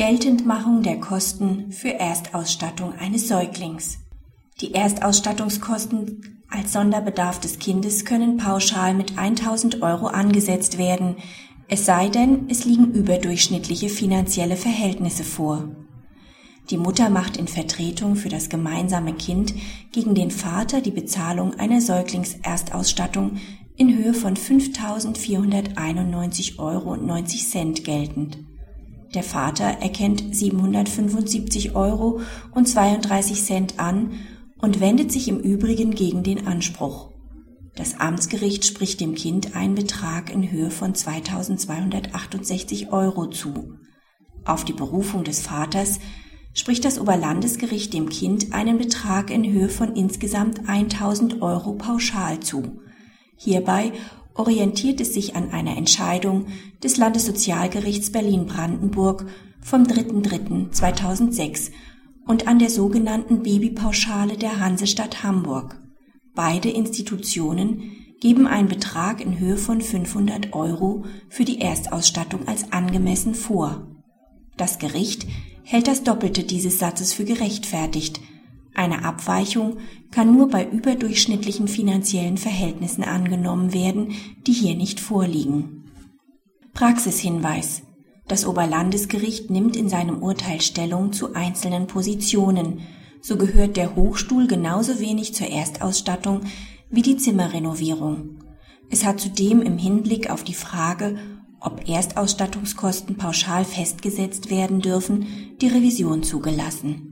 Geltendmachung der Kosten für Erstausstattung eines Säuglings. Die Erstausstattungskosten als Sonderbedarf des Kindes können pauschal mit 1000 Euro angesetzt werden, es sei denn, es liegen überdurchschnittliche finanzielle Verhältnisse vor. Die Mutter macht in Vertretung für das gemeinsame Kind gegen den Vater die Bezahlung einer Säuglingserstausstattung in Höhe von 5.491,90 Euro geltend. Der Vater erkennt 775 Euro und 32 Cent an und wendet sich im Übrigen gegen den Anspruch. Das Amtsgericht spricht dem Kind einen Betrag in Höhe von 2268 Euro zu. Auf die Berufung des Vaters spricht das Oberlandesgericht dem Kind einen Betrag in Höhe von insgesamt 1000 Euro pauschal zu. Hierbei orientiert es sich an einer Entscheidung des Landessozialgerichts Berlin-Brandenburg vom 3.3.2006 und an der sogenannten Babypauschale der Hansestadt Hamburg. Beide Institutionen geben einen Betrag in Höhe von 500 Euro für die Erstausstattung als angemessen vor. Das Gericht hält das Doppelte dieses Satzes für gerechtfertigt, eine Abweichung kann nur bei überdurchschnittlichen finanziellen Verhältnissen angenommen werden, die hier nicht vorliegen. Praxishinweis. Das Oberlandesgericht nimmt in seinem Urteil Stellung zu einzelnen Positionen. So gehört der Hochstuhl genauso wenig zur Erstausstattung wie die Zimmerrenovierung. Es hat zudem im Hinblick auf die Frage, ob Erstausstattungskosten pauschal festgesetzt werden dürfen, die Revision zugelassen